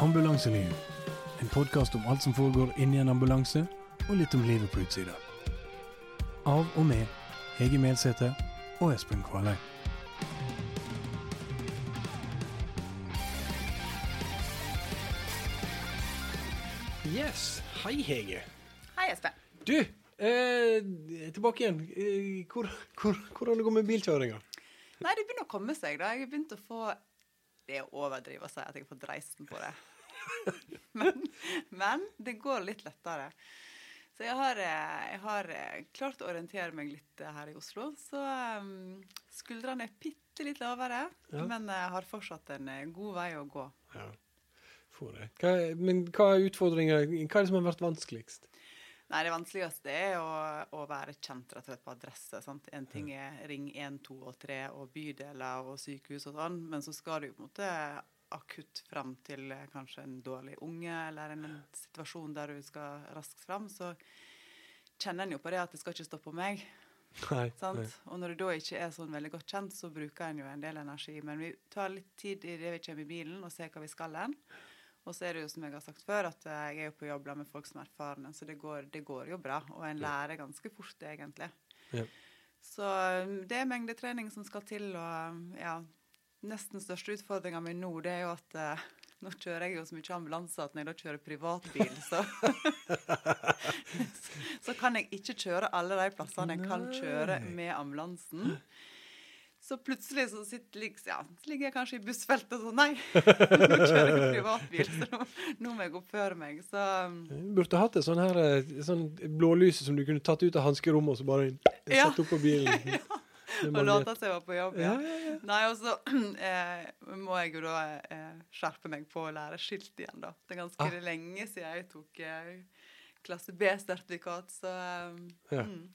Ambulanseliv. En podkast om alt som foregår inni en ambulanse, og litt om livet på utsida. Av og med Hege Melsete og Espen Kvaløy. Yes. Hei, Hege. Hei, Espen. Du, eh, tilbake igjen. Eh, hvor, hvor, hvordan det går med bilkjøringa? Nei, det begynner å komme seg, da. Jeg har begynt å få Det er å overdrive å si at jeg har fått dreisen på det. men, men det går litt lettere. Så jeg har, eh, jeg har eh, klart å orientere meg litt eh, her i Oslo. Så um, skuldrene er bitte litt lavere, Ja. men jeg har fortsatt en god vei å gå. Ja, for det. Hva, men hva er utfordringa? Hva er det som har vært vanskeligst? Nei, det vanskeligste er å, å være kjent rett og slett på adresse. Sant? En ting er ring 1, 2 og 3 og bydeler og sykehus og sånn, men så skal du på en måte akutt fram til eh, kanskje en dårlig unge eller en, situasjon der du skal raskt fram, så kjenner en jo på det at det skal ikke stå på meg. Nei. Sant? nei. Og når du da ikke er sånn veldig godt kjent, så bruker en jo en del energi. Men vi tar litt tid i det vi kommer i bilen og ser hva vi skal hen. Og så er det jo som jeg har sagt før, at eh, jeg er jo på jobb med folk som er erfarne, så det går, det går jo bra. Og en lærer ganske fort, egentlig. Ja. Så um, det er mengdetrening som skal til, og ja Nesten største utfordringa mi nå, det er jo at eh, nå kjører jeg jo så mye ambulanse at når jeg da kjører privatbil, så Så kan jeg ikke kjøre alle de plassene jeg kan kjøre med ambulansen. Så plutselig så sitter, ja, ligger jeg kanskje i bussfeltet og sånn Nei, nå kjører jeg privatbil, så nå, nå må jeg oppføre meg. Så um, Du burde hatt et sånn her eh, sånn blålys som du kunne tatt ut av hanskerommet og så bare satt opp på bilen. Med og late som jeg var på jobb. Ja, Ja. ja, ja. Nei, og så eh, må jeg jo da eh, skjerpe meg på å lære skilt igjen, da. Det er ganske Ah. lenge siden jeg tok eh, klasse B-sertifikat, så Ja. mm.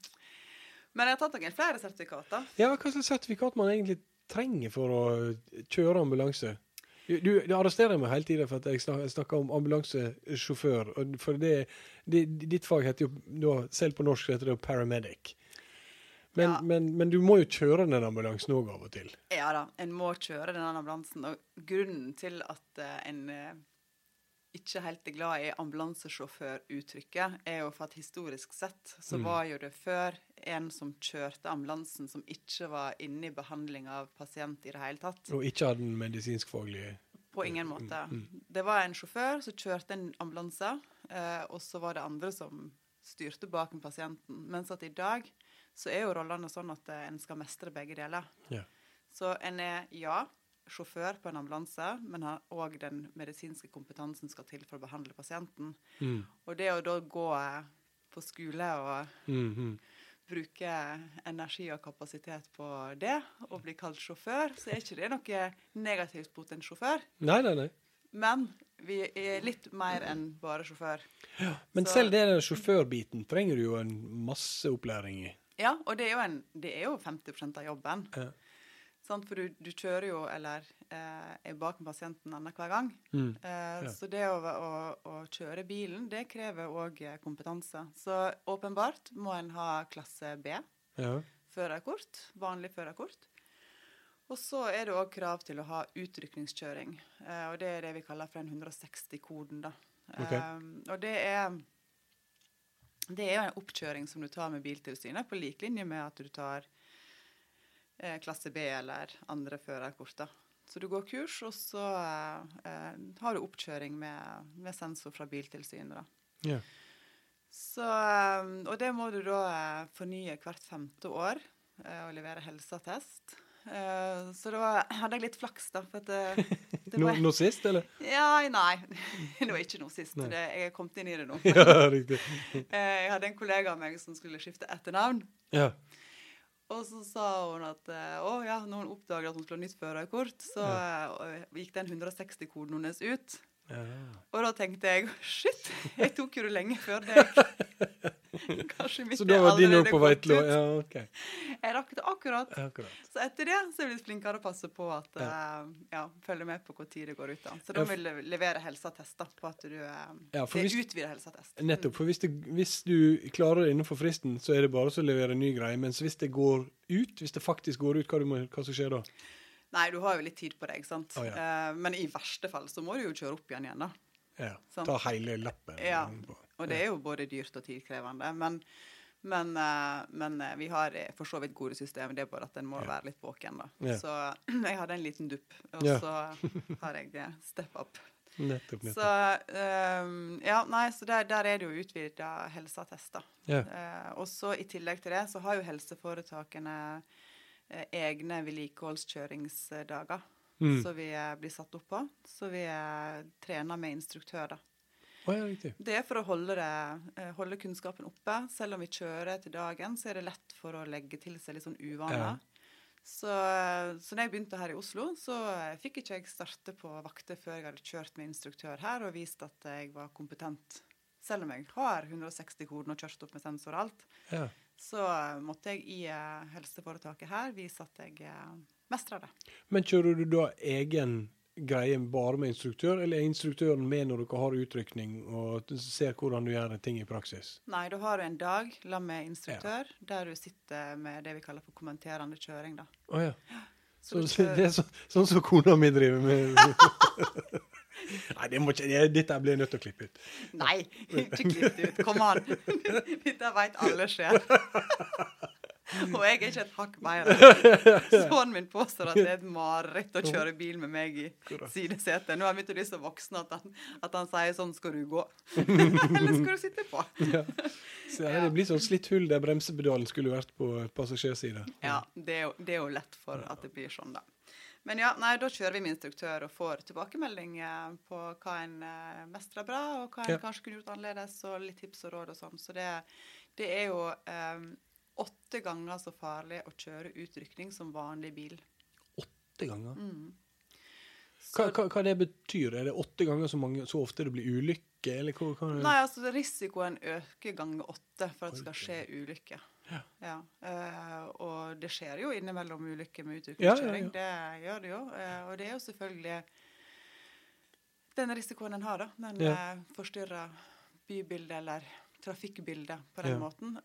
Men jeg har tatt noen flere sertifikater. ja, hva slags sertifikat man egentlig trenger for å kjøre ambulanse? Du, du, du arresterer meg hele tida for at jeg snak- snakker om ambulansesjåfør. For det, det, ditt fag heter jo selv på norsk heter det paramedic. Men, Ja. men, men du må jo kjøre den ambulansen òg av og til. Ja da, en må kjøre denne ambulansen. Og grunnen til at uh, en uh, ikke helt er glad i ambulansesjåføruttrykket, er jo for at historisk sett så Mm. var jo det før en som kjørte ambulansen som ikke var inne i behandling av pasient i det hele tatt. Og ikke hadde den medisinskfaglige På ingen måte. Mm. Det var en sjåfør som kjørte en ambulanse, uh, og så var det andre som styrte bak pasienten. Mens at i dag så er jo rollene sånn at eh, en skal mestre begge deler. Ja. Så en er, ja, sjåfør på en ambulanse, men har òg den medisinske kompetansen skal til for å behandle pasienten. Mm. Og det å da gå eh, på skole og Mm, -hmm. bruke energi og kapasitet på det, og bli kalt sjåfør, så er ikke det noe negativt mot en sjåfør. Nei, nei, nei. Men vi er litt mer enn bare sjåfør. Ja, Men Så- selv den sjåførbiten trenger du jo en masse opplæring i. Ja, og det er jo, en, det er jo 50% av jobben. Ja. Sant? For du, du kjører jo, eller eh, er bak med pasienten annenhver gang. Mm. Eh, Ja. Så det å, å, å kjøre bilen, det krever òg kompetanse. Så åpenbart må en ha klasse B, Ja. førerkort, vanlig førerkort. Og så er det òg krav til å ha utrykningskjøring, eh, og det er det vi kaller for en 160-koden, da. Okay. Eh, og det er det er jo en oppkjøring som du tar med Biltilsynet, på lik linje med at du tar eh, klasse B eller andre førerkort. Så du går kurs, og så eh, har du oppkjøring med, med sensor fra Biltilsynet. da. Yeah. Så, eh, og det må du da eh, fornye hvert femte år eh, og levere helseattest. Eh, så da hadde jeg litt flaks, da. For at det, det Nå, var, nå sist, eller? ja, nei. Det var ikke nå sist. Det, jeg er kommet inn i det nå. ja, riktig. Eh, Jeg hadde en kollega av meg som skulle skifte etternavn. Ja. Og så sa hun at eh, å ja, når hun oppdaget at hun skulle ha nytt førerkort, så eh, gikk den 160-koden hennes ut. Ja. Og da tenkte jeg shit, jeg tok jo det lenge før deg. Kanskje mitt Så da var din òg på vei til å. Ja, OK. Jeg rakk det akkurat. Akkurat. Så etter det så er jeg blitt flinkere å passe på at eh, ja, følge med på hvor tid det går ut. da. Så da må jeg levere helseattester på at du uh, Ja, hvis- er utvida helseattest. Nettopp. For hvis, det, hvis du klarer det innenfor fristen, så er det bare å levere en ny greie. Mens hvis det går ut, hvis det faktisk går ut, hva, du må, hva som skjer da? Nei, du har jo litt tid på deg, sant. Oh, ja. uh, men i verste fall så må du jo kjøre opp igjen igjen, da. Ja. Sant. Ta hele lappen. Ja. Og det er jo både dyrt og tidkrevende. Men, men, uh, men uh, vi har for så vidt gode systemer. Det er bare at en må Ja. være litt våken, da. Så jeg hadde en liten dupp, og så har jeg step up. Nettopp. Så nettopp. ehm, ja, nei, så der, der er det jo utvida helseattester. Ja. Uh, og så i tillegg til det så har jo helseforetakene egne vedlikeholdskjøringsdager Mm. som vi eh, blir satt opp på. Så vi eh, trener med instruktør, da. Å, ja. Det er for å holde, det, eh, holde kunnskapen oppe. Selv om vi kjører til dagen, så er det lett for å legge til seg litt sånn uvaner. Så, eh, så når jeg begynte her i Oslo, så eh, fikk ikke jeg starte på vakter før jeg hadde kjørt med instruktør her og vist at jeg var kompetent. Selv om jeg har 160 koden og kjørt opp med sensor og alt, Ja. Så eh, måtte jeg i eh, helseforetaket her vise at jeg uh, mestrer det. Men kjører du da egen greie bare med instruktør, eller er instruktøren med når dere har utrykning og ser hvordan du gjør ting i praksis? Nei, da har du en dag sammen med instruktør der du sitter med det vi kaller for kommenterende kjøring. da. Oh, ja. Så, Så så det er så, sånn som kona mi driver med? Nei, det må ikke, det, dette blir jeg nødt til å klippe ut. Nei, ikke klipp det ut. Kom an. Dette veit alle skjer. Og jeg er ikke et hakk bedre. Sønnen min påstår at det er et mareritt å kjøre bil med meg i sidesetet. Nå har jeg begynt å bli så voksen at han, at han sier sånn Skal du gå? Eller skal du sitte på? Ja. Så ja, Det blir sånn slitt hull der bremsepedalen skulle vært på passasjersida. Ja, det er, jo, det er jo lett for at det blir sånn, da. Men ja, nei, da kjører vi med instruktør og får tilbakemelding eh, på hva en uh, mestrer bra, og hva en Ja. kanskje kunne gjort annerledes, og litt tips og råd og sånn. Så det, det er jo um, åtte ganger så farlig å kjøre utrykning som vanlig bil. Åtte ganger. Mm. Hva, hva, hva det betyr? Er det åtte ganger så, mange, så ofte det blir ulykke, eller hva? hva Nei, altså risikoen øker ganger åtte for at det skal skje ulykke. Ja. Ja, Uh, og det skjer jo innimellom ulykker med Ja, ja, utrykningskjøring. Det gjør det jo. Uh, og det er jo selvfølgelig den risikoen en har, da. Den Ja. Uh, forstyrrer bybildet eller trafikkbildet på den Ja. måten.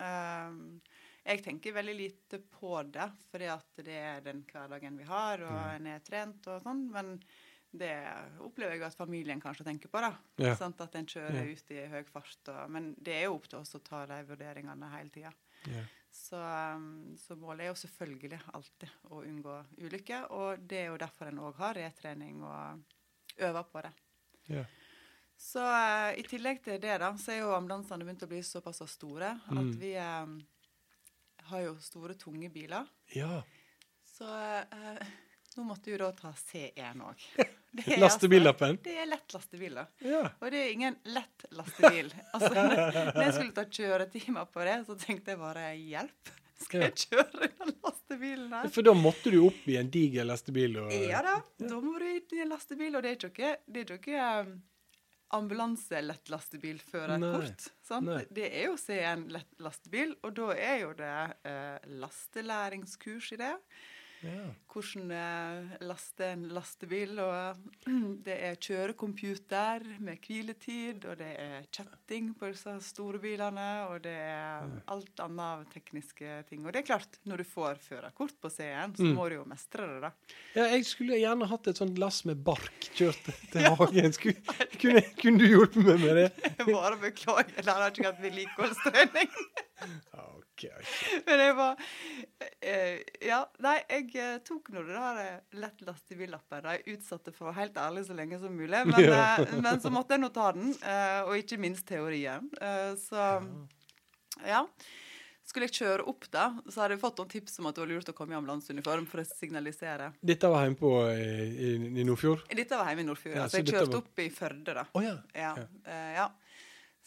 Jeg tenker veldig lite på det, fordi at det er den hverdagen vi har, og Ja. en er trent og sånn. Men det opplever jeg at familien kanskje tenker på, da. Ja. At en kjører Ja. ut i høy fart. Og, men det er jo opp til oss å ta de vurderingene hele tida. Ja. Så, um, så målet er jo selvfølgelig alltid å unngå ulykker, og det er jo derfor en òg har retrening og øver på det. Yeah. Så uh, i tillegg til det, da, så er jo ambulansene begynt å bli såpass store at Mm. vi um, har jo store, tunge biler. ja. Så uh, nå måtte jo da ta C1 òg. Lastebillappen? det er lett lastebil, da. Ja. Og det er ingen lett lastebil. Altså, når jeg skulle ta kjøretimer på det, så tenkte jeg bare hjelp. Skal jeg kjøre den lastebilen her? For da måtte du opp i en diger lastebil og Ja da, da må du inn i en lastebil, og det er ikke, det er ikke um, før et kort. Sant? Det er jo å se en lett lastebil, og da er jo det uh, lastelæringskurs i det. Ja. Hvordan eh, laste en lastebil. Og det er kjørecomputer med hviletid, og det er chatting på disse store bilene, og det er alt annet av tekniske ting. Og det er klart, når du får førerkort på C1, så Mm. må du jo mestre det, da. ja, jeg skulle gjerne hatt et sånt lass med bark kjørt til hagen. Skulle, kunne, kunne du hjulpet meg med det? Bare beklager, det har ikke hatt vedlikeholdstrening. Ja, ok, ok. Men jeg var eh, Ja, nei, jeg eh, tok nå det der eh, lett lastebillappen. Jeg utsatte for å være helt ærlig så lenge som mulig. Men, Ja. men så måtte jeg nå ta den, og ikke minst teorien. Så ja. Skulle jeg kjøre opp, da, så hadde jeg fått noen tips om at det var lurt å komme i ambulanseuniform for å signalisere. Dette var hjemme på i, i, Nordfjord? Dette var hjemme i Nordfjord. Ja, Ja, så så jeg kjørte var- opp i Førde, da. Oh, ja. Ja. Ja.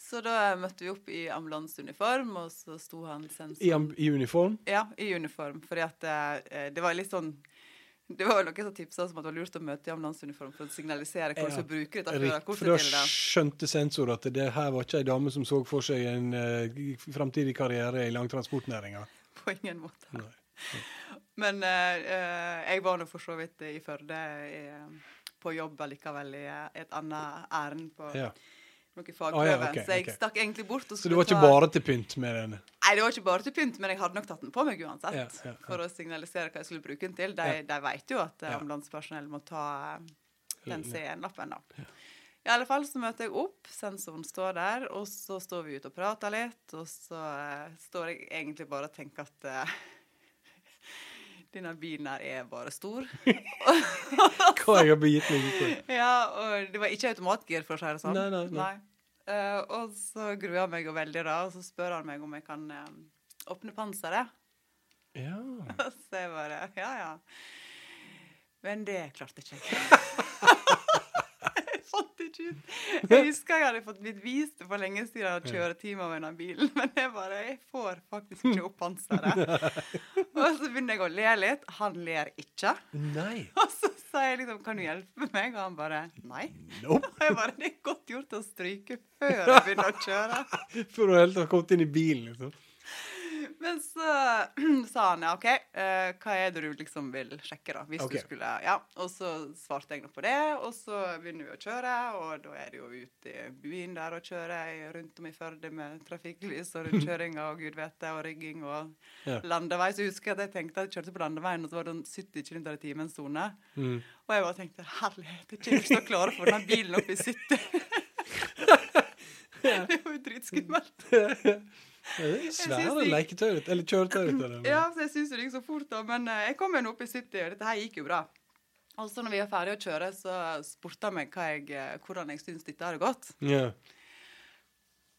Eh. Så da møtte vi opp i ambulanseuniform, og så sto han sensor I, I uniform? Ja, i uniform. Fordi at eh, det var litt sånn Det var noen som tipsa om at det var lurt å møte i ambulanseuniform for å signalisere hvordan Ja. du bruker dette førerkortet. for da skjønte sensor at det her var ikke ei dame som så for seg en uh, framtidig karriere i langtransportnæringa. På ingen måte. Nei. Men eh, eh, jeg var nå for så vidt i Førde i, på jobb allikevel i eh, et annet ærend på, Ja. Noe fagprøve. Ah, ja, okay, så jeg okay. stakk egentlig bort. Så det var ikke ta... bare til pynt med den? Nei, det var ikke bare til pynt, men jeg hadde nok tatt den på meg uansett. Ja, ja. For å signalisere hva jeg skulle bruke den til. De, de vet jo at eh, ambulansepersonell må ta eh, den C1-lappen, da. I alle fall så møter jeg opp, sensoren står der, og så står vi ute og prater litt, og så uh, står jeg egentlig bare og tenker at eh, denne bilen her er bare stor. Hva jeg har begitt meg ut på? Ja, og det var ikke automatgir, for å si det sånn. Nei, nei, nei. Uh, og så gruer jeg meg veldig, da, og så spør han meg om jeg kan eh, åpne panseret. Ja. Og så jeg bare Ja, ja. Men det klarte ikke jeg fant. Jeg husker jeg hadde fått blitt vist det for lenge siden å kjøre timer med denne bilen, men jeg bare Jeg får faktisk ikke opp panseret. Og så begynner jeg å le litt. Han ler ikke. Nei. Og så sa jeg liksom 'Kan du hjelpe meg?' Og han bare 'Nei'. Nope. Og jeg bare 'Det er godt gjort å stryke før jeg begynner å kjøre'. Før du helt har kommet inn i bilen, liksom. Men så sa han ja, OK, uh, hva er det du liksom vil sjekke, da? Hvis okay. du skulle Ja. Og så svarte jeg nå på det, og så begynner vi å kjøre, og da er det jo ute i byen der og kjøre rundt om i Førde med trafikklys og rundkjøringer og gud vet det, og rigging og Ja. landevei. Så jeg husker at jeg tenkte at jeg kjørte på landeveien, og så var det en 70 km i timen sone. Mm. Og jeg bare tenkte herlighet, jeg kommer ikke til å klare å få denne bilen opp i 70. det var jo dritskummelt. Det er Svære de- leketøy, eller kjøretøy. Ja, så jeg syns det gikk så fort, da. Men eh, jeg kom jo nå opp i 70, og dette her gikk jo bra. Og så når vi var ferdige å kjøre, så spurte han meg jeg, eh, hvordan jeg syntes dette hadde gått. Ja.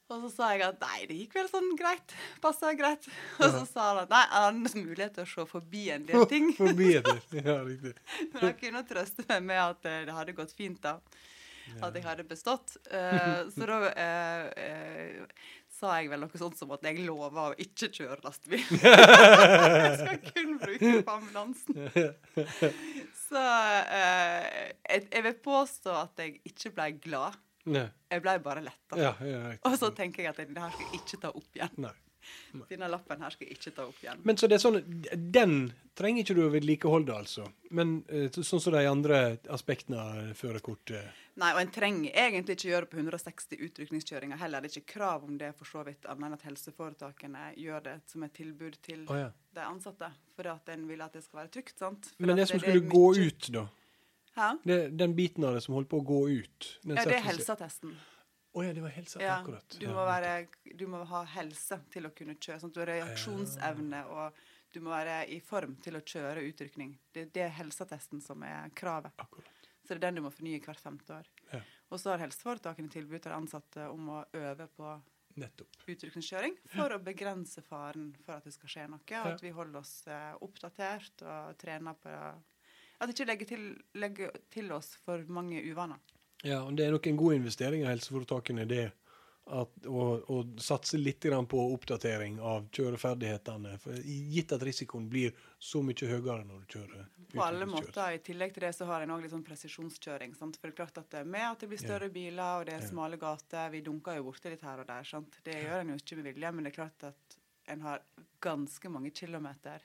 Og så sa jeg at nei, det gikk vel sånn greit. Passa greit. Og så sa han at nei, han hadde mulighet til å se forbi en del ting. Forbi en del, Ja, riktig. Men han kunne trøste meg med at eh, det hadde gått fint, da. At jeg hadde bestått. Uh, så da uh, eh, sa jeg vel noe sånt som at jeg lova å ikke kjøre lastebil. jeg skal kun bruke det på ambulansen. Så eh, jeg, jeg vil påstå at jeg ikke ble glad. Nei. Jeg ble bare letta. Ja, ja. Og så tenker jeg at det her skal jeg ikke ta opp igjen. Nei. Denne lappen her skal jeg ikke ta opp igjen. Men så det er sånn, den trenger ikke du å vedlikeholde, altså. Men eh, sånn som de andre aspektene av førerkortet. Nei, og en trenger egentlig ikke gjøre det på 160 utrykningskjøringer heller. Det er ikke krav om det for så vidt, annet enn at helseforetakene gjør det som et tilbud til oh, ja. de ansatte. For at en vil at det skal være trygt. sant? For Men det som skulle skulle gå ut, da? Hæ? Det, den biten av det som holdt på å gå ut? den Ja, det er helseattesten. Å ja, det var helse, Ja, akkurat. du, må være, du må ha helse til å kunne kjøre. sånn at Du har reaksjonsevne, og du må være i form til å kjøre utrykning. Det, det er helseattesten som er kravet. Akkurat. Så det er den du må fornye hvert femte år. Ja. Og så har helseforetakene tilbud til ansatte om å øve på Nettopp. utrykningskjøring for å begrense faren for at det skal skje noe. Og at vi holder oss eh, oppdatert og trener på At vi ikke legger til, legger til oss for mange uvaner. Ja, og det er nok en god investering av helseforetakene, det. At, å, å satse litt grann på oppdatering av kjøreferdighetene. For gitt at risikoen blir så mye høyere når du kjører På alle måter. I tillegg til det så har en òg litt sånn presisjonskjøring. Sant? For det er klart at er med at det blir større biler, og det er Ja. smale gater Vi dunker jo borti litt her og der. Sant? Det gjør en jo ikke med vilje, men det er klart at en har ganske mange kilometer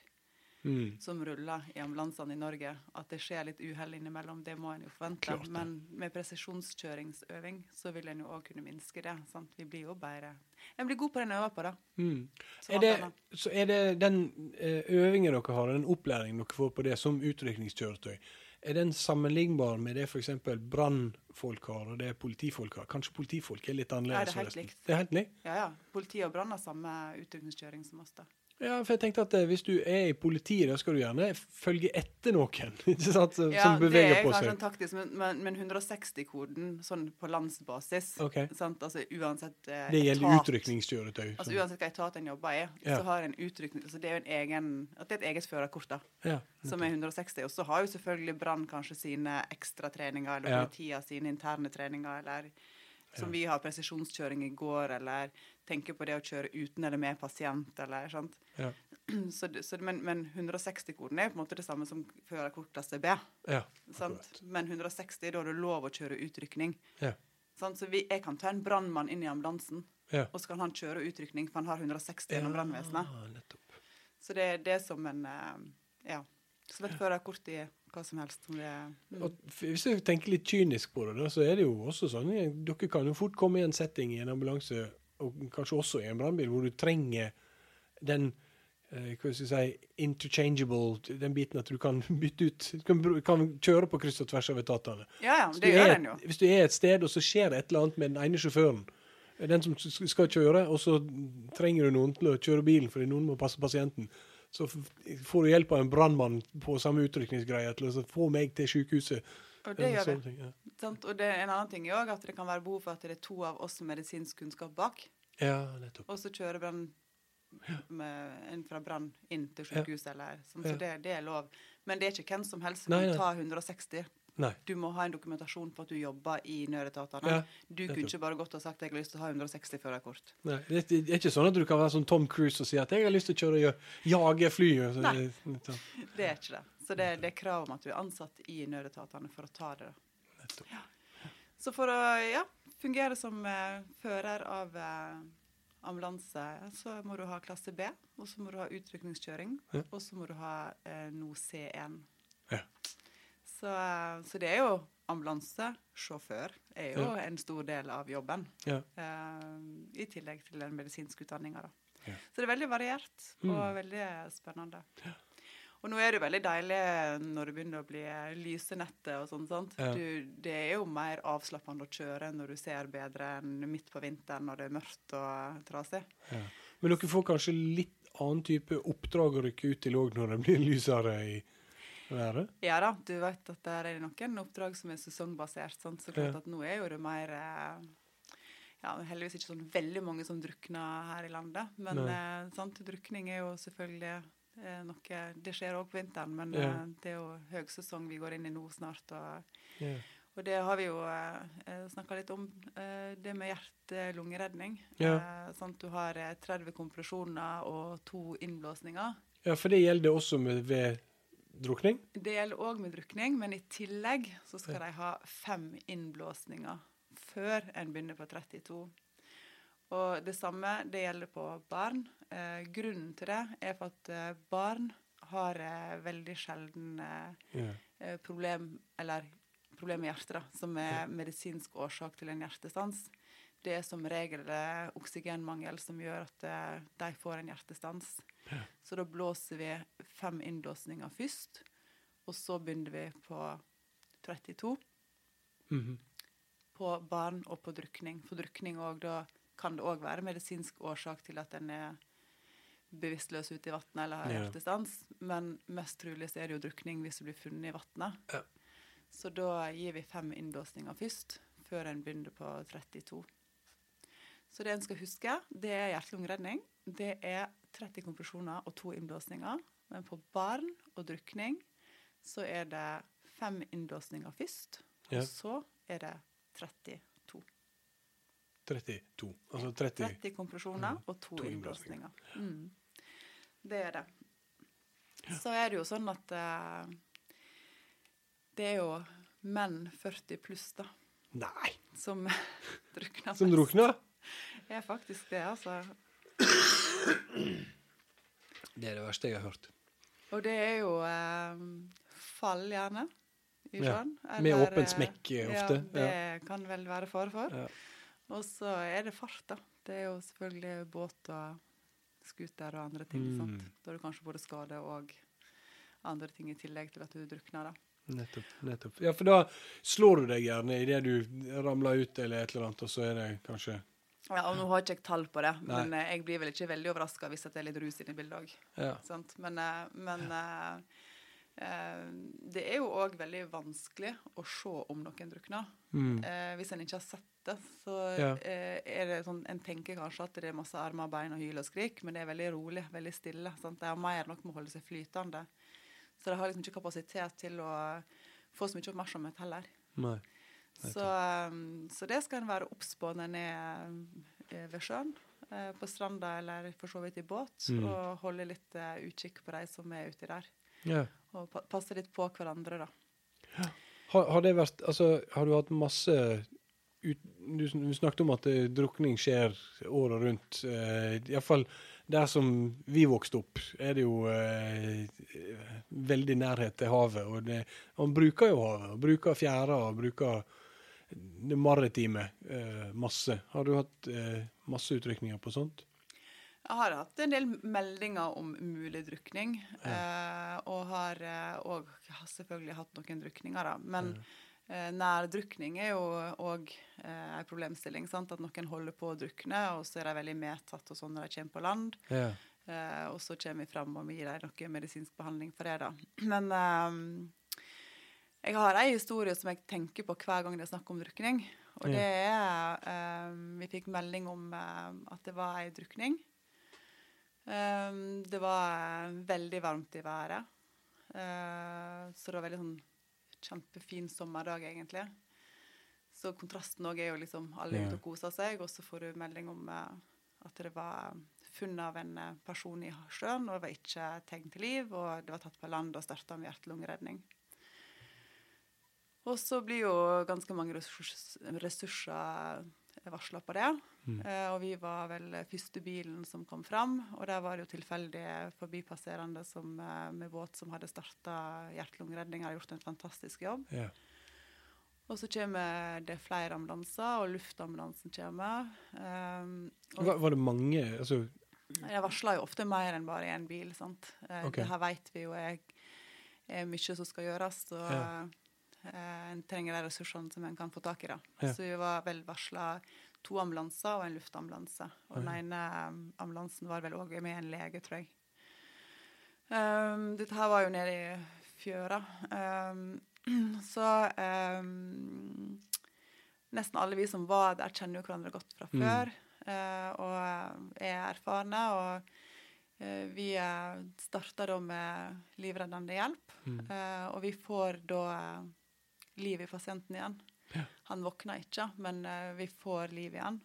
Mm. som ruller i ambulansene i Norge. At det skjer litt uhell innimellom, det må en jo forvente. Men med presisjonskjøringsøving så vil en jo òg kunne minske det. Sant? Vi blir jo bedre En blir god på den en øver på, da. Mm. Er det, så er det den eh, øvingen dere har, den opplæringen dere får på det som utrykningskjøretøy, er den sammenlignbar med det f.eks. brannfolk har, og det politifolk har? Kanskje politifolk er litt annerledes? Nei, det er helt likt. Det er helt likt? Ja, ja. Politi og brann har samme utrykningskjøring som oss, da. Ja, for jeg tenkte at eh, hvis du er i politiet, da skal du gjerne følge etter noen sant? Som, Ja, beveger det er kanskje en taktisk, men, men, men 160-koden sånn på landsbasis okay. sant? Altså uansett eh, Det gjelder etat- utrykningskjøretøy. Altså Uansett hva etat en jobber i, Ja. så har en utrykning altså Det er jo en egen, at det er et eget førerkort, da. ja. som er 160. Og så har jo selvfølgelig Brann kanskje sine ekstratreninger, eller Ja. politiet sine interne treninger, eller som vi har presisjonskjøring i går, eller tenker på det å kjøre uten eller med pasient, eller sant. Ja. Så, så, men, men 160-koden er på en måte det samme som førerkort klasse B. ja. Sant? Men 160, da er det lov å kjøre utrykning. Ja. Sant? Så vi, jeg kan ta en brannmann inn i ambulansen, Ja. og så kan han kjøre utrykning, for han har 160 gjennom brannvesenet. Ja. Så det, det er som en eh, Ja. det er kort i hva som helst. Om det mm. Hvis jeg tenker litt kynisk på det, da, så er det jo også sånn at Dere kan jo fort komme i en setting i en ambulanse, og kanskje også i en brannbil, hvor du trenger den eh, hva skal jeg si, interchangeable, den biten at du kan bytte ut Du kan, kan kjøre på kryss og tvers av etatene. Ja, ja, det gjør den en jo. Hvis du er et sted, og så skjer det et eller annet med den ene sjåføren, den som skal kjøre, og så trenger du noen til å kjøre bilen fordi noen må passe pasienten, så får du hjelp av en brannmann på samme utrykningsgreie til å få meg til sykehuset. Og det gjør vi. ja. Og det, en annen ting er også at det kan være behov for at det er to av oss med medisinsk kunnskap bak, Ja, nettopp. og så kjører brann en fra brann inn til Ja. sykehuset eller sånn. Ja. Så det, det er lov. Men det er ikke hvem som helst som Nei, kan nei. ta 160. Nei. Du må ha en dokumentasjon på at du jobber i nødetatene. Ja, du kunne ikke bare gått og sagt at jeg har lyst til å ha 160 førerkort. Nei, det, er ikke sånn at du kan være som Tom Cruise og si at 'jeg har lyst til å kjøre og så- Nei. Nettopp. Det er ikke det. Så det, det er krav om at du er ansatt i nødetatene for å ta det. Ja. Så for å ja, fungere som uh, fører av uh, ambulanse, så må du ha klasse B, og så må du ha utrykningskjøring, Ja. og så må du ha uh, nå C1. Ja. Så, eh, så det er jo ambulansesjåfør er jo Ja. en stor del av jobben, Ja. Uh, i tillegg til den medisinske utdanninga. Ja. Så det er veldig variert og veldig spennende. Og nå er det jo veldig deilig når det begynner å bli lysenette og sånn. sant? Du, det er jo mer avslappende å kjøre når du ser bedre enn midt på vinteren når det er mørkt og trasig. Ja. Men dere får kanskje litt annen type oppdrag å rykke ut til òg når det blir lysere i været? Ja da, du vet at det er noen oppdrag som er sesongbasert. sant? Så klart Ja. at nå er jo det mer eh, ja, heldigvis ikke sånn veldig mange som drukner her i landet. Men eh, sant? drukning er jo selvfølgelig eh, noe Det skjer òg på vinteren, men Ja. eh, det er jo høgsesong vi går inn i nå snart. og Ja. Og det har vi jo eh, snakka litt om, eh, det med hjerte-lungeredning. Ja. Eh, sant? Du har eh, 30 kompresjoner og to innblåsninger. ja, for det gjelder også med, ved drukning? Det gjelder òg med drukning, men i tillegg så skal Ja. de ha fem innblåsninger før en begynner på 32. Og det samme det gjelder på barn. Eh, grunnen til det er for at eh, barn har eh, veldig sjelden eh, Ja. eh, problem eller problem med hjertet, da, som er medisinsk årsak til en hjertestans. Det er som regel oksygenmangel som gjør at de får en hjertestans. Så da blåser vi fem innblåsninger først, og så begynner vi på 32 Mhm. på barn og på drukning. For drukning også, da kan det òg være medisinsk årsak til at en er bevisstløs ute i vannet eller har Ja. hjertestans. Men mest trolig så er det jo drukning hvis du blir funnet i vannet. Ja. Så da gir vi fem innblåsninger først, før en begynner på 32. Så det en skal huske, det er hjerte-lungeredning. Det er 30 kompresjoner og to innblåsninger. Men på barn og drukning så er det fem innblåsninger først, Ja. og så er det 32. 32. Altså 30 30 kompresjoner og to, To innblåsninger. Mm. Det er det. Så er det jo sånn at eh, det er jo menn 40 pluss da, Nei! som drukner Som drukner? Det er faktisk det, altså. Det er det verste jeg har hørt. Og det er jo eh, fall, gjerne, i Ja, med eller, åpen eh, smekk, eh, ofte. Ja, det kan vel være fare for. Ja. Og så er det fart, da. Det er jo selvfølgelig båt og scooter og andre ting. Mm. sant? Da er det kanskje både skade og andre ting i tillegg til at du drukner. da. Nettopp. nettopp. Ja, for da slår du deg gjerne idet du ramler ut eller et eller annet, og så er det kanskje Ja, og Nå har ikke jeg tall på det, men Nei. jeg blir vel ikke veldig overraska hvis det er litt rus inne i bildet òg. Ja. Men, eh, men ja. eh, det er jo òg veldig vanskelig å se om noen drukner. Mm. Eh, hvis en ikke har sett det, så Ja. eh, er det sånn En tenker kanskje at det er masse armer bein og hyl og skrik, men det er veldig rolig, veldig stille. Sant? De har mer nok med å holde seg flytende. Så de har liksom ikke kapasitet til å få så mye oppmerksomhet heller. Nei. Så, um, så det skal en være obs på når en er eh, ved sjøen, eh, på stranda eller for så vidt i båt, Mm. og holde litt eh, utkikk på de som er uti der. Ja. Og passe litt på hverandre, da. Har, har det vært Altså, har du hatt masse ut, du, du snakket om at drukning skjer året rundt. Eh, Iallfall der som vi vokste opp, er det jo eh, veldig nærhet til havet. og det, Man bruker jo havet, bruker fjæra bruker det maritime eh, masse. Har du hatt eh, masse utrykninger på sånt? Jeg har hatt en del meldinger om mulig drukning, eh, og har òg selvfølgelig hatt noen drukninger, da. Men eh, nærdrukning er jo òg en problemstilling. sant? At noen holder på å drukne, og så er de veldig medtatt og sånn når de kommer på land. Ja. Eh, og så kommer vi fram og vi gir dem noe medisinsk behandling for det, da. Men eh, jeg har ei historie som jeg tenker på hver gang det er snakk om drukning. Og det er um, Vi fikk melding om um, at det var ei drukning. Um, det var veldig varmt i været. Uh, så det var veldig sånn kjempefin sommerdag, egentlig. Så kontrasten òg er jo liksom alle er ute og koser seg, og så får du melding om uh, at det var funnet av en person i sjøen, og det var ikke tegn til liv, og det var tatt på land og starta med hjerte-lungeredning. Og så blir jo ganske mange ressurs, ressurser varsla på det. Eh, og vi var vel første bilen som kom fram, og der var det jo tilfeldige forbipasserende som, eh, med båt som hadde starta hjerte-lungeredning, har gjort en fantastisk jobb. Yeah. Og så kommer det flere ambulanser, og luftambulansen kommer. Um, og Var, var det mange altså, jeg varsler jo ofte mer enn bare én bil. sant? Okay. Det her vet vi jo er, er mye som skal gjøres. Og Ja. Eh, en trenger de ressursene som en kan få tak i. da. Ja. Så vi var vel varsla to ambulanser og en luftambulanse. Og den ene um, ambulansen var vel òg med en lege, tror jeg. Um, dette her var jo nede i fjøra. Um, så um, nesten alle vi som var der, kjenner jo hverandre godt fra Mm. før. eh, og er erfarne. Og eh, vi uh, starta da med livreddende hjelp. Mm. eh, og vi får da eh, liv i pasienten igjen. Ja. Han våkner ikke, men uh, vi får liv igjen.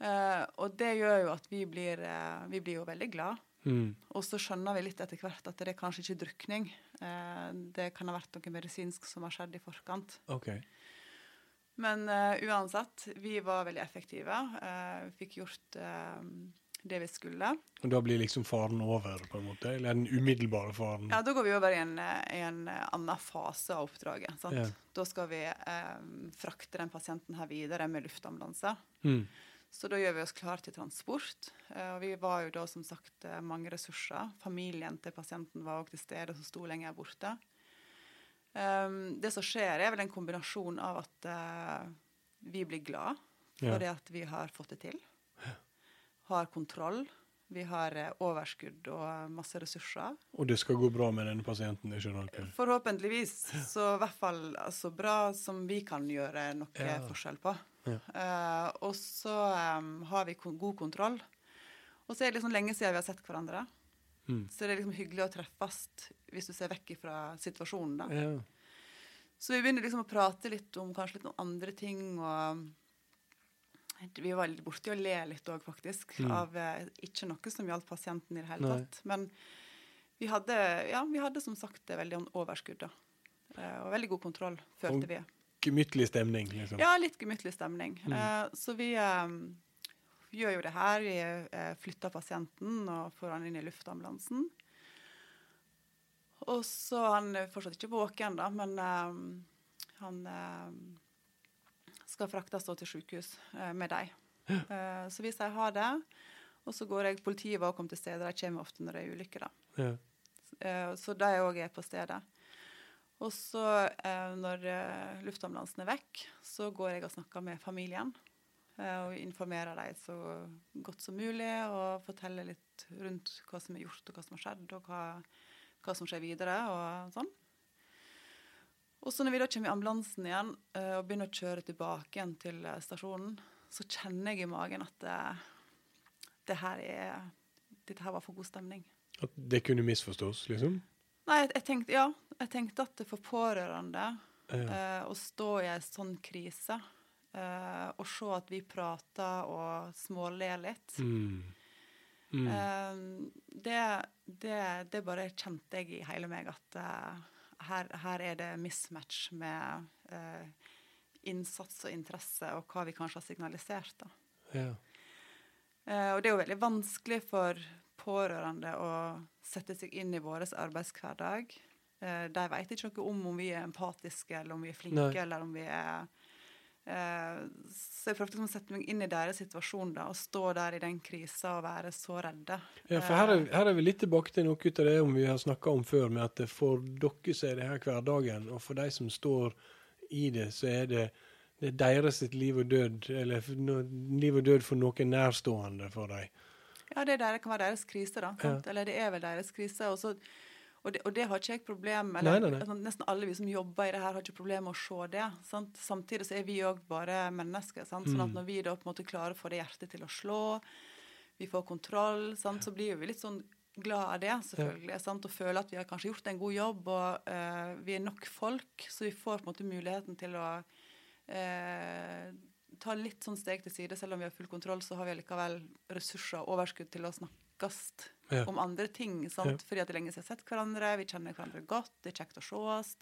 Uh, og det gjør jo at vi blir, uh, vi blir jo veldig glad. mm, Og så skjønner vi litt etter hvert at det er kanskje ikke drukning. Det kan ha vært noe medisinsk som har skjedd i forkant. Okay. Men uansett, vi var veldig effektive. Uh, fikk gjort det vi skulle. Og da blir liksom faren over, på en måte? Eller den umiddelbare faren? Ja, Da går vi over i en, eh, en eh, annen fase av oppdraget. Ja. Da skal vi eh, frakte den pasienten her videre med luftambulanse. Mm. Så da gjør vi oss klar til transport. Eh, og vi var jo da som sagt eh, mange ressurser. Familien til pasienten var òg til stede, som sto lenger borte. Um, det som skjer, er vel en kombinasjon av at uh, vi blir glad for Ja. det at vi har fått det til. Har kontroll. Vi har eh, overskudd og masse ressurser. Og det skal gå bra med denne pasienten? ikke skjønner. Forhåpentligvis. Så i hvert fall så bra som vi kan gjøre noe Ja. forskjell på. Ja. Uh, og så um, har vi god kontroll. Og så er det liksom lenge siden vi har sett hverandre. Mm. Så det er liksom hyggelig å treffes hvis du ser vekk fra situasjonen. da. Ja. Så vi begynner liksom å prate litt om kanskje litt om andre ting. og Vi var litt borti å le litt òg, faktisk. Mm. Av eh, ikke noe som gjaldt pasienten i det hele Nei. tatt. Men vi hadde, ja, vi hadde som sagt veldig overskudd. da. Eh, og veldig god kontroll, følte Og- vi. Gemyttlig stemning, liksom? Ja, litt gemyttlig stemning. Mm. Eh, så vi gjør jo det her. Vi flytter pasienten og får han inn i luftambulansen. Og så Han er fortsatt ikke våken, da, men eh, han eh, skal fraktes til sykehus eh, med dem. Ja. så hvis de har det. Og så går jeg, Politiet var kommer til stedet. De kommer ofte når det er ulykker. da. Ja. Eh, Så de òg er på stedet. Og så, eh, når eh, luftambulansen er vekk, så går jeg og snakker med familien. eh, Og informerer dem så godt som mulig, og forteller litt rundt hva som er gjort, og hva som har skjedd, og hva, hva som skjer videre, og sånn. Og så når vi da kommer i ambulansen igjen eh, og begynner å kjøre tilbake igjen til eh, stasjonen, så kjenner jeg i magen at det, det her er, dette her var for god stemning. At det kunne misforstås, liksom? Nei, jeg, jeg tenkte, ja, jeg tenkte at for pårørende Ja. eh, å stå i en sånn krise eh, og se at vi prater og småler litt Mm. Mm. eh, det, det, det bare kjente jeg i hele meg at eh, her, her er det mismatch med eh, innsats og interesse og hva vi kanskje har signalisert. da. Ja. Eh, og det er jo veldig vanskelig for pårørende å sette seg inn i vår arbeidshverdag. Eh, de vet ikke noe om om vi er empatiske, eller om vi er flinke, Nei. eller om vi er Så jeg prøvde liksom å sette meg inn i deres situasjon da, og stå der i den krisa og være så redde. Ja, for her er, her er vi litt tilbake til noe ut av det om vi har snakka om før, med at for dere så er det her hverdagen, og for de som står i det, så er det, det er deres sitt liv og død, eller no, liv og død for noen nærstående for dem. Ja, det der kan være deres krise, da. Ja. Eller det er vel deres krise. Og, så, og, det, og det har ikke jeg problem med. Nei, nei, nei. Altså, nesten alle vi som jobber i det her, har ikke problem med å se det. Sant? Samtidig så er vi òg bare mennesker. Sant? Sånn Mm. at når vi da på en måte klarer å få det hjertet til å slå, vi får kontroll, sant? så blir vi litt sånn glad av det, selvfølgelig. Sant? Og føler at vi har kanskje gjort en god jobb, og uh, vi er nok folk, så vi får på en måte muligheten til å uh, ta litt sånn steg til side. Selv om vi har full kontroll, så har vi likevel ressurser og overskudd til å snakkes Ja. om andre ting. Sant? Fordi at det er lenge siden vi har sett hverandre, vi kjenner hverandre godt, det er kjekt å sees.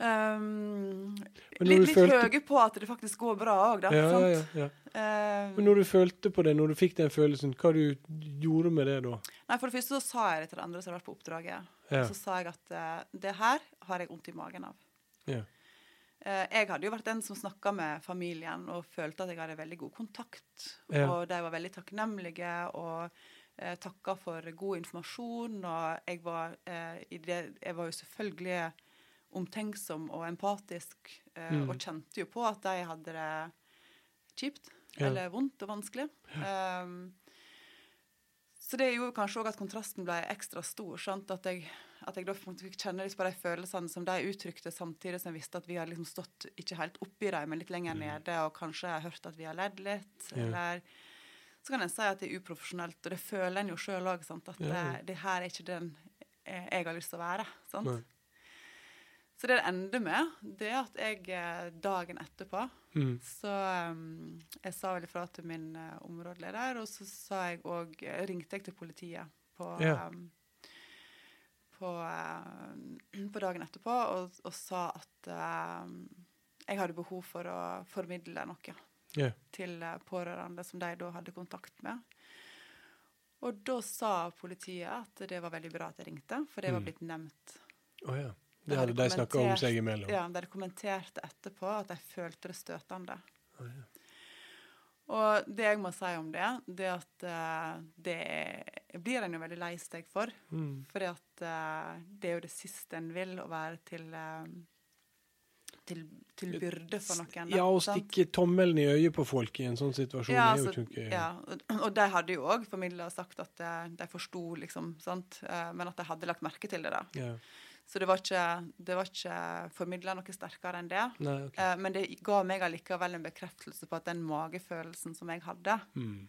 Um, litt litt følte- høye på at det faktisk går bra òg, da. Ja, ja, sant? ja, ja. Eh, Men når du følte på det, når du fikk den følelsen, hva du gjorde med det da? nei, For det første så sa jeg det til andre som har vært på oppdraget. Ja. Så sa jeg at uh, det her har jeg vondt i magen av. Ja. Eh, jeg hadde jo vært den som snakka med familien og følte at jeg hadde veldig god kontakt. Ja. Og de var veldig takknemlige og eh, takka for god informasjon. Og jeg var, eh, i det, jeg var jo selvfølgelig omtenksom og empatisk eh, Mm. og kjente jo på at de hadde det kjipt Ja. eller vondt og vanskelig. Um, så det gjorde kanskje òg at kontrasten ble ekstra stor. Sant? At, jeg, at jeg da fikk kjenne på de følelsene som de uttrykte, samtidig som jeg visste at vi hadde liksom stått ikke helt oppi dem, men litt lenger nede, og kanskje hørt at vi har ledd litt. Ja. Eller så kan en si at det er uprofesjonelt, og det føler en jo sjøl òg. At Ja, det, det her er ikke den eh, jeg har lyst til å være. Sant? Nei. Så det det ender med, det er at jeg eh, dagen etterpå Mm. så um, jeg sa vel ifra til min uh, områdeleder, og så sa jeg og, eh, ringte jeg til politiet på, Ja. um, på, uh, på dagen etterpå og, og sa at uh, jeg hadde behov for å formidle noe Ja. til pårørende som de da hadde kontakt med. Og da sa politiet at det var veldig bra at jeg ringte, for det var Mm. blitt nevnt. Å ja. De Det hadde de snakka om seg imellom. Ja, de kommenterte etterpå at de følte det støtende. Oh, ja. Og det jeg må si om det, det er at eh, det blir en jo veldig lei seg for. Mm. For eh, det er jo det siste en vil, å være til, eh, til, til byrde for noen. Ja, å stikke tommelen i øyet på folk i en sånn situasjon Ja, er jo altså, ikke ja, og- de hadde jo òg formidla og sagt at de forsto, liksom, sant? Men at de hadde lagt merke til det. da. Ja. Så det var ikke, det var ikke formidla noe sterkere enn det. Nei, okay. Eh, men det ga meg allikevel en bekreftelse på at den magefølelsen som jeg hadde, Mm.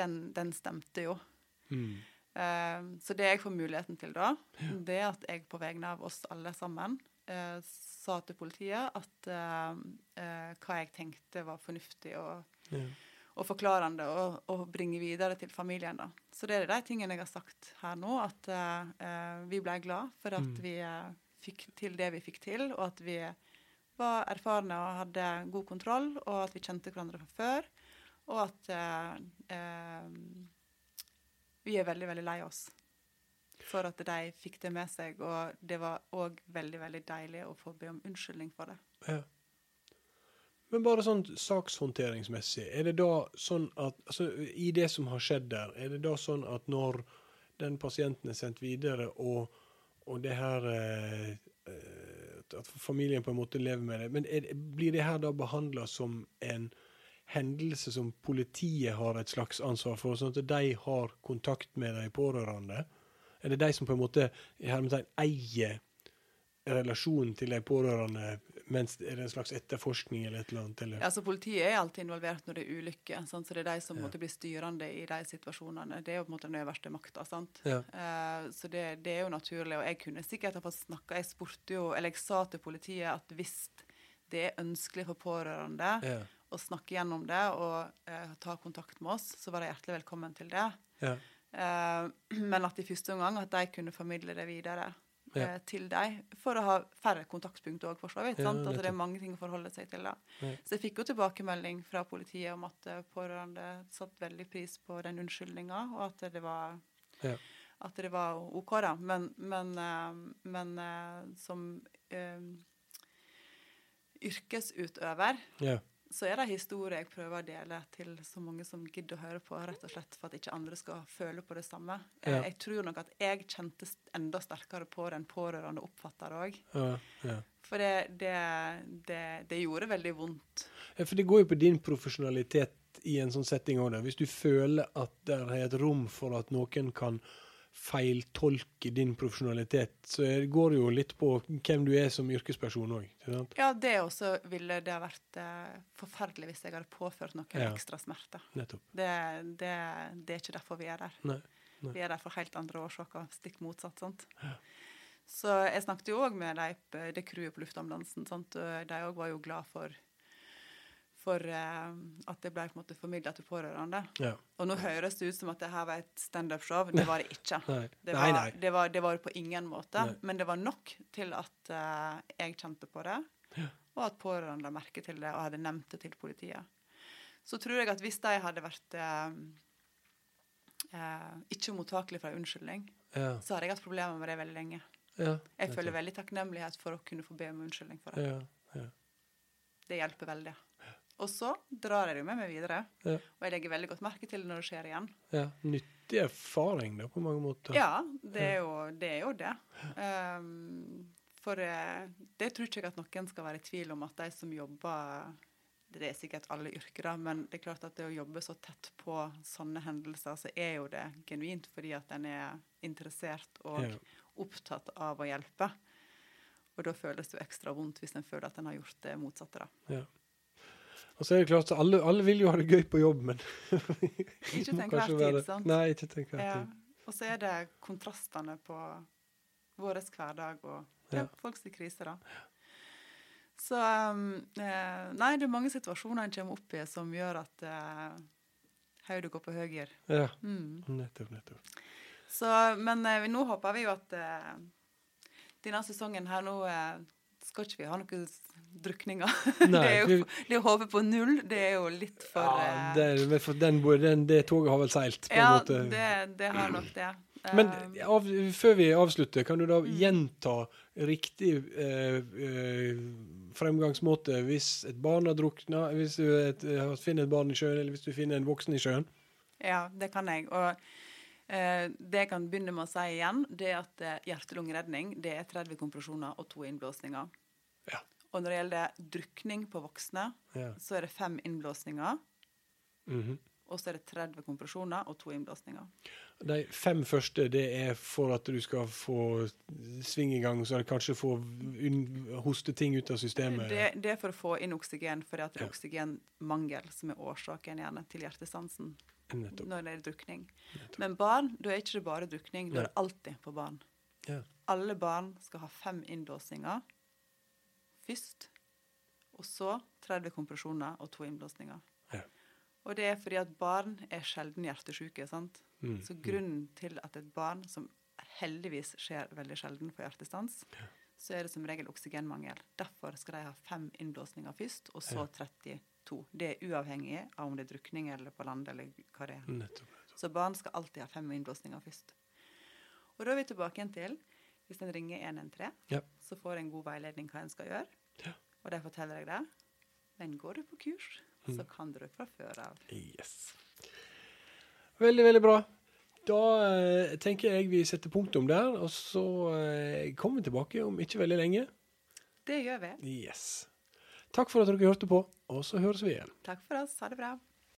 den, den stemte jo. Mm. Eh, så det jeg får muligheten til da, det er at jeg på vegne av oss alle sammen eh, sa til politiet at hva jeg tenkte var fornuftig og, Ja. Og forklarende og, og, bringe videre til familien. da. Så det er de tingene jeg har sagt her nå, at eh, vi ble glad for at Mm. vi eh, fikk til det vi fikk til, og at vi var erfarne og hadde god kontroll, og at vi kjente hverandre fra før, og at uh, uh, vi er veldig, veldig lei oss for at de fikk det med seg, og det var òg veldig, veldig deilig å få be om unnskyldning for det. Ja. Men bare sånn sakshåndteringsmessig, er det da sånn at altså, I det som har skjedd der, er det da sånn at når den pasienten er sendt videre, og, og det her eh, At familien på en måte lever med det, men er, blir det her da behandla som en hendelse som politiet har et slags ansvar for, sånn at de har kontakt med de pårørende? Er det de som på en måte i eier relasjonen til de pårørende, mens er det en slags etterforskning eller et eller annet? Eller? Altså Politiet er alltid involvert når det er ulykker, så det er de som Ja. måtte bli styrende i de situasjonene. Det er jo på en måte den øverste makta. Ja. Uh, så det, det er jo naturlig. Og jeg kunne sikkert ha fått snakka Jeg spurte jo, eller jeg sa til politiet at hvis det er ønskelig for pårørende Ja. å snakke gjennom det og uh, ta kontakt med oss, så var de hjertelig velkommen til det. Ja. Uh, men at i første omgang at de kunne formidle det videre. Ja. eh, til dem, for å ha færre kontaktpunkt òg, for så vidt. Ja, sant? At det er mange ting å forholde seg til. da. Ja. Så jeg fikk jo tilbakemelding fra politiet om at eh, pårørende satte veldig pris på den unnskyldninga, og at det var Ja. at det var OK, da. Men, men, eh, men som um, yrkesutøver Ja. Så er det historier jeg prøver å dele til så mange som gidder å høre på, rett og slett for at ikke andre skal føle på det samme. Eh, Ja. Jeg tror nok at jeg kjente enda sterkere på den pårørende oppfatter òg. Ja, ja. For det, det, det, det gjorde veldig vondt. Ja, for det går jo på din profesjonalitet i en sånn setting òg. Hvis du føler at det er et rom for at noen kan feiltolke din profesjonalitet, så det går jo litt på hvem du er som yrkesperson òg. Ja, det også ville det ha vært eh, forferdelig hvis jeg hadde påført noen Ja. ekstra smerte. Det, det, det er ikke derfor vi er der. Nei. Nei. Vi er der for helt andre årsaker, stikk motsatt. sant? Så jeg snakket jo òg med de, det crewet på luftambulansen. sant? De òg var jo glad for, for eh, at det ble på en måte formidla til pårørende. Ja. Og nå høres det ut som at det her var et standup-show. Det var det ikke. Nei. Det var, nei. Det, var, det var på ingen måte. Nei. Men det var nok til at eh, jeg kjente på det, og at pårørende la merke til det og hadde nevnt det til politiet. Så tror jeg at hvis de hadde vært eh, eh, ikke mottakelige for en unnskyldning, Ja. så hadde jeg hatt problemer med det veldig lenge. Ja. Jeg føler veldig takknemlighet for å kunne få be om unnskyldning for det. Ja. Ja. Det hjelper veldig. Og så drar jeg det med meg videre, Ja. og jeg legger veldig godt merke til det når det skjer igjen. ja. Nyttig erfaring, da, på mange måter. Ja, det er jo det. Er jo det. Um, for eh, det tror ikke jeg at noen skal være i tvil om at de som jobber Det er sikkert alle yrker, da, men det er klart at det å jobbe så tett på sånne hendelser, så er jo det genuint fordi at en er interessert og Ja. opptatt av å hjelpe. Og da føles det jo ekstra vondt hvis en føler at en har gjort det motsatte, da. Ja. Og så er det klart, alle, alle vil jo ha det gøy på jobb, men Ikke tenk til enhver tid, sant? Nei, ikke til enhver Ja. tid. Og så er det kontrastene på vår hverdag og ja, Ja. folks krise, da. Så um, eh, Nei, det er mange situasjoner en kommer opp i som gjør at eh, hodet går på høyre. Ja, Mm. nettopp, nettopp. Så, men eh, nå håper vi jo at eh, denne sesongen her nå eh, skal ikke vi ha noen drukninger. det, er jo, vi- det å håpe på null, det er jo litt for Ja, eh, det, er- for den, den, det toget har vel seilt, på en Ja, måte. det, det har nok det. Men Um, av, før vi avslutter, kan du da Mm. gjenta riktig eh, eh, fremgangsmåte hvis et barn har drukna, hvis du et, eh, finner et barn i sjøen, eller hvis du finner en voksen i sjøen? Ja, det kan jeg. Og eh, det jeg kan begynne med å si igjen, det er at eh, hjerte-lungeredning det er 30 kompresjoner og to innblåsninger. Ja. Og når det gjelder drukning på voksne, Ja. så er det fem innblåsninger. Mhm. Og så er det 30 kompresjoner og to innblåsninger. De fem første det er for at du skal få sving i gang, så er kanskje få hoste ting ut av systemet. Det, det er for å få inn oksygen, for det det Ja. er oksygenmangel som er årsaken gjerne til hjertestansen Nettopp. når det er drukning. Nettopp. Men barn, da er ikke det bare drukning, da er det alltid på barn. Ja. Alle barn skal ha fem innblåsninger først, og så 30 kompresjoner og to innblåsninger. Ja. Og det er fordi at barn er sjelden hjertesyke. sant? Mm, Så grunnen til at et barn, som heldigvis skjer veldig sjelden får hjertestans, så er det som regel oksygenmangel. Derfor skal de ha fem innblåsninger først, og så 32. Det er uavhengig av om det er drukning eller på land eller hva det er. Nettopp. Så barn skal alltid ha fem innblåsninger først. Og da er vi tilbake igjen til hvis en ringer 113, Ja. så får en god veiledning hva en skal gjøre. Ja. Og de forteller jeg det. Men går du på kurs, Mm. så kan du det fra før av. Yes. Veldig, veldig bra. Da eh, tenker jeg vi setter punktum der, og så eh, kommer vi tilbake om ikke veldig lenge. Det gjør vi. Yes. Takk for at dere hørte på, og så høres vi igjen. Takk for oss. Ha det bra.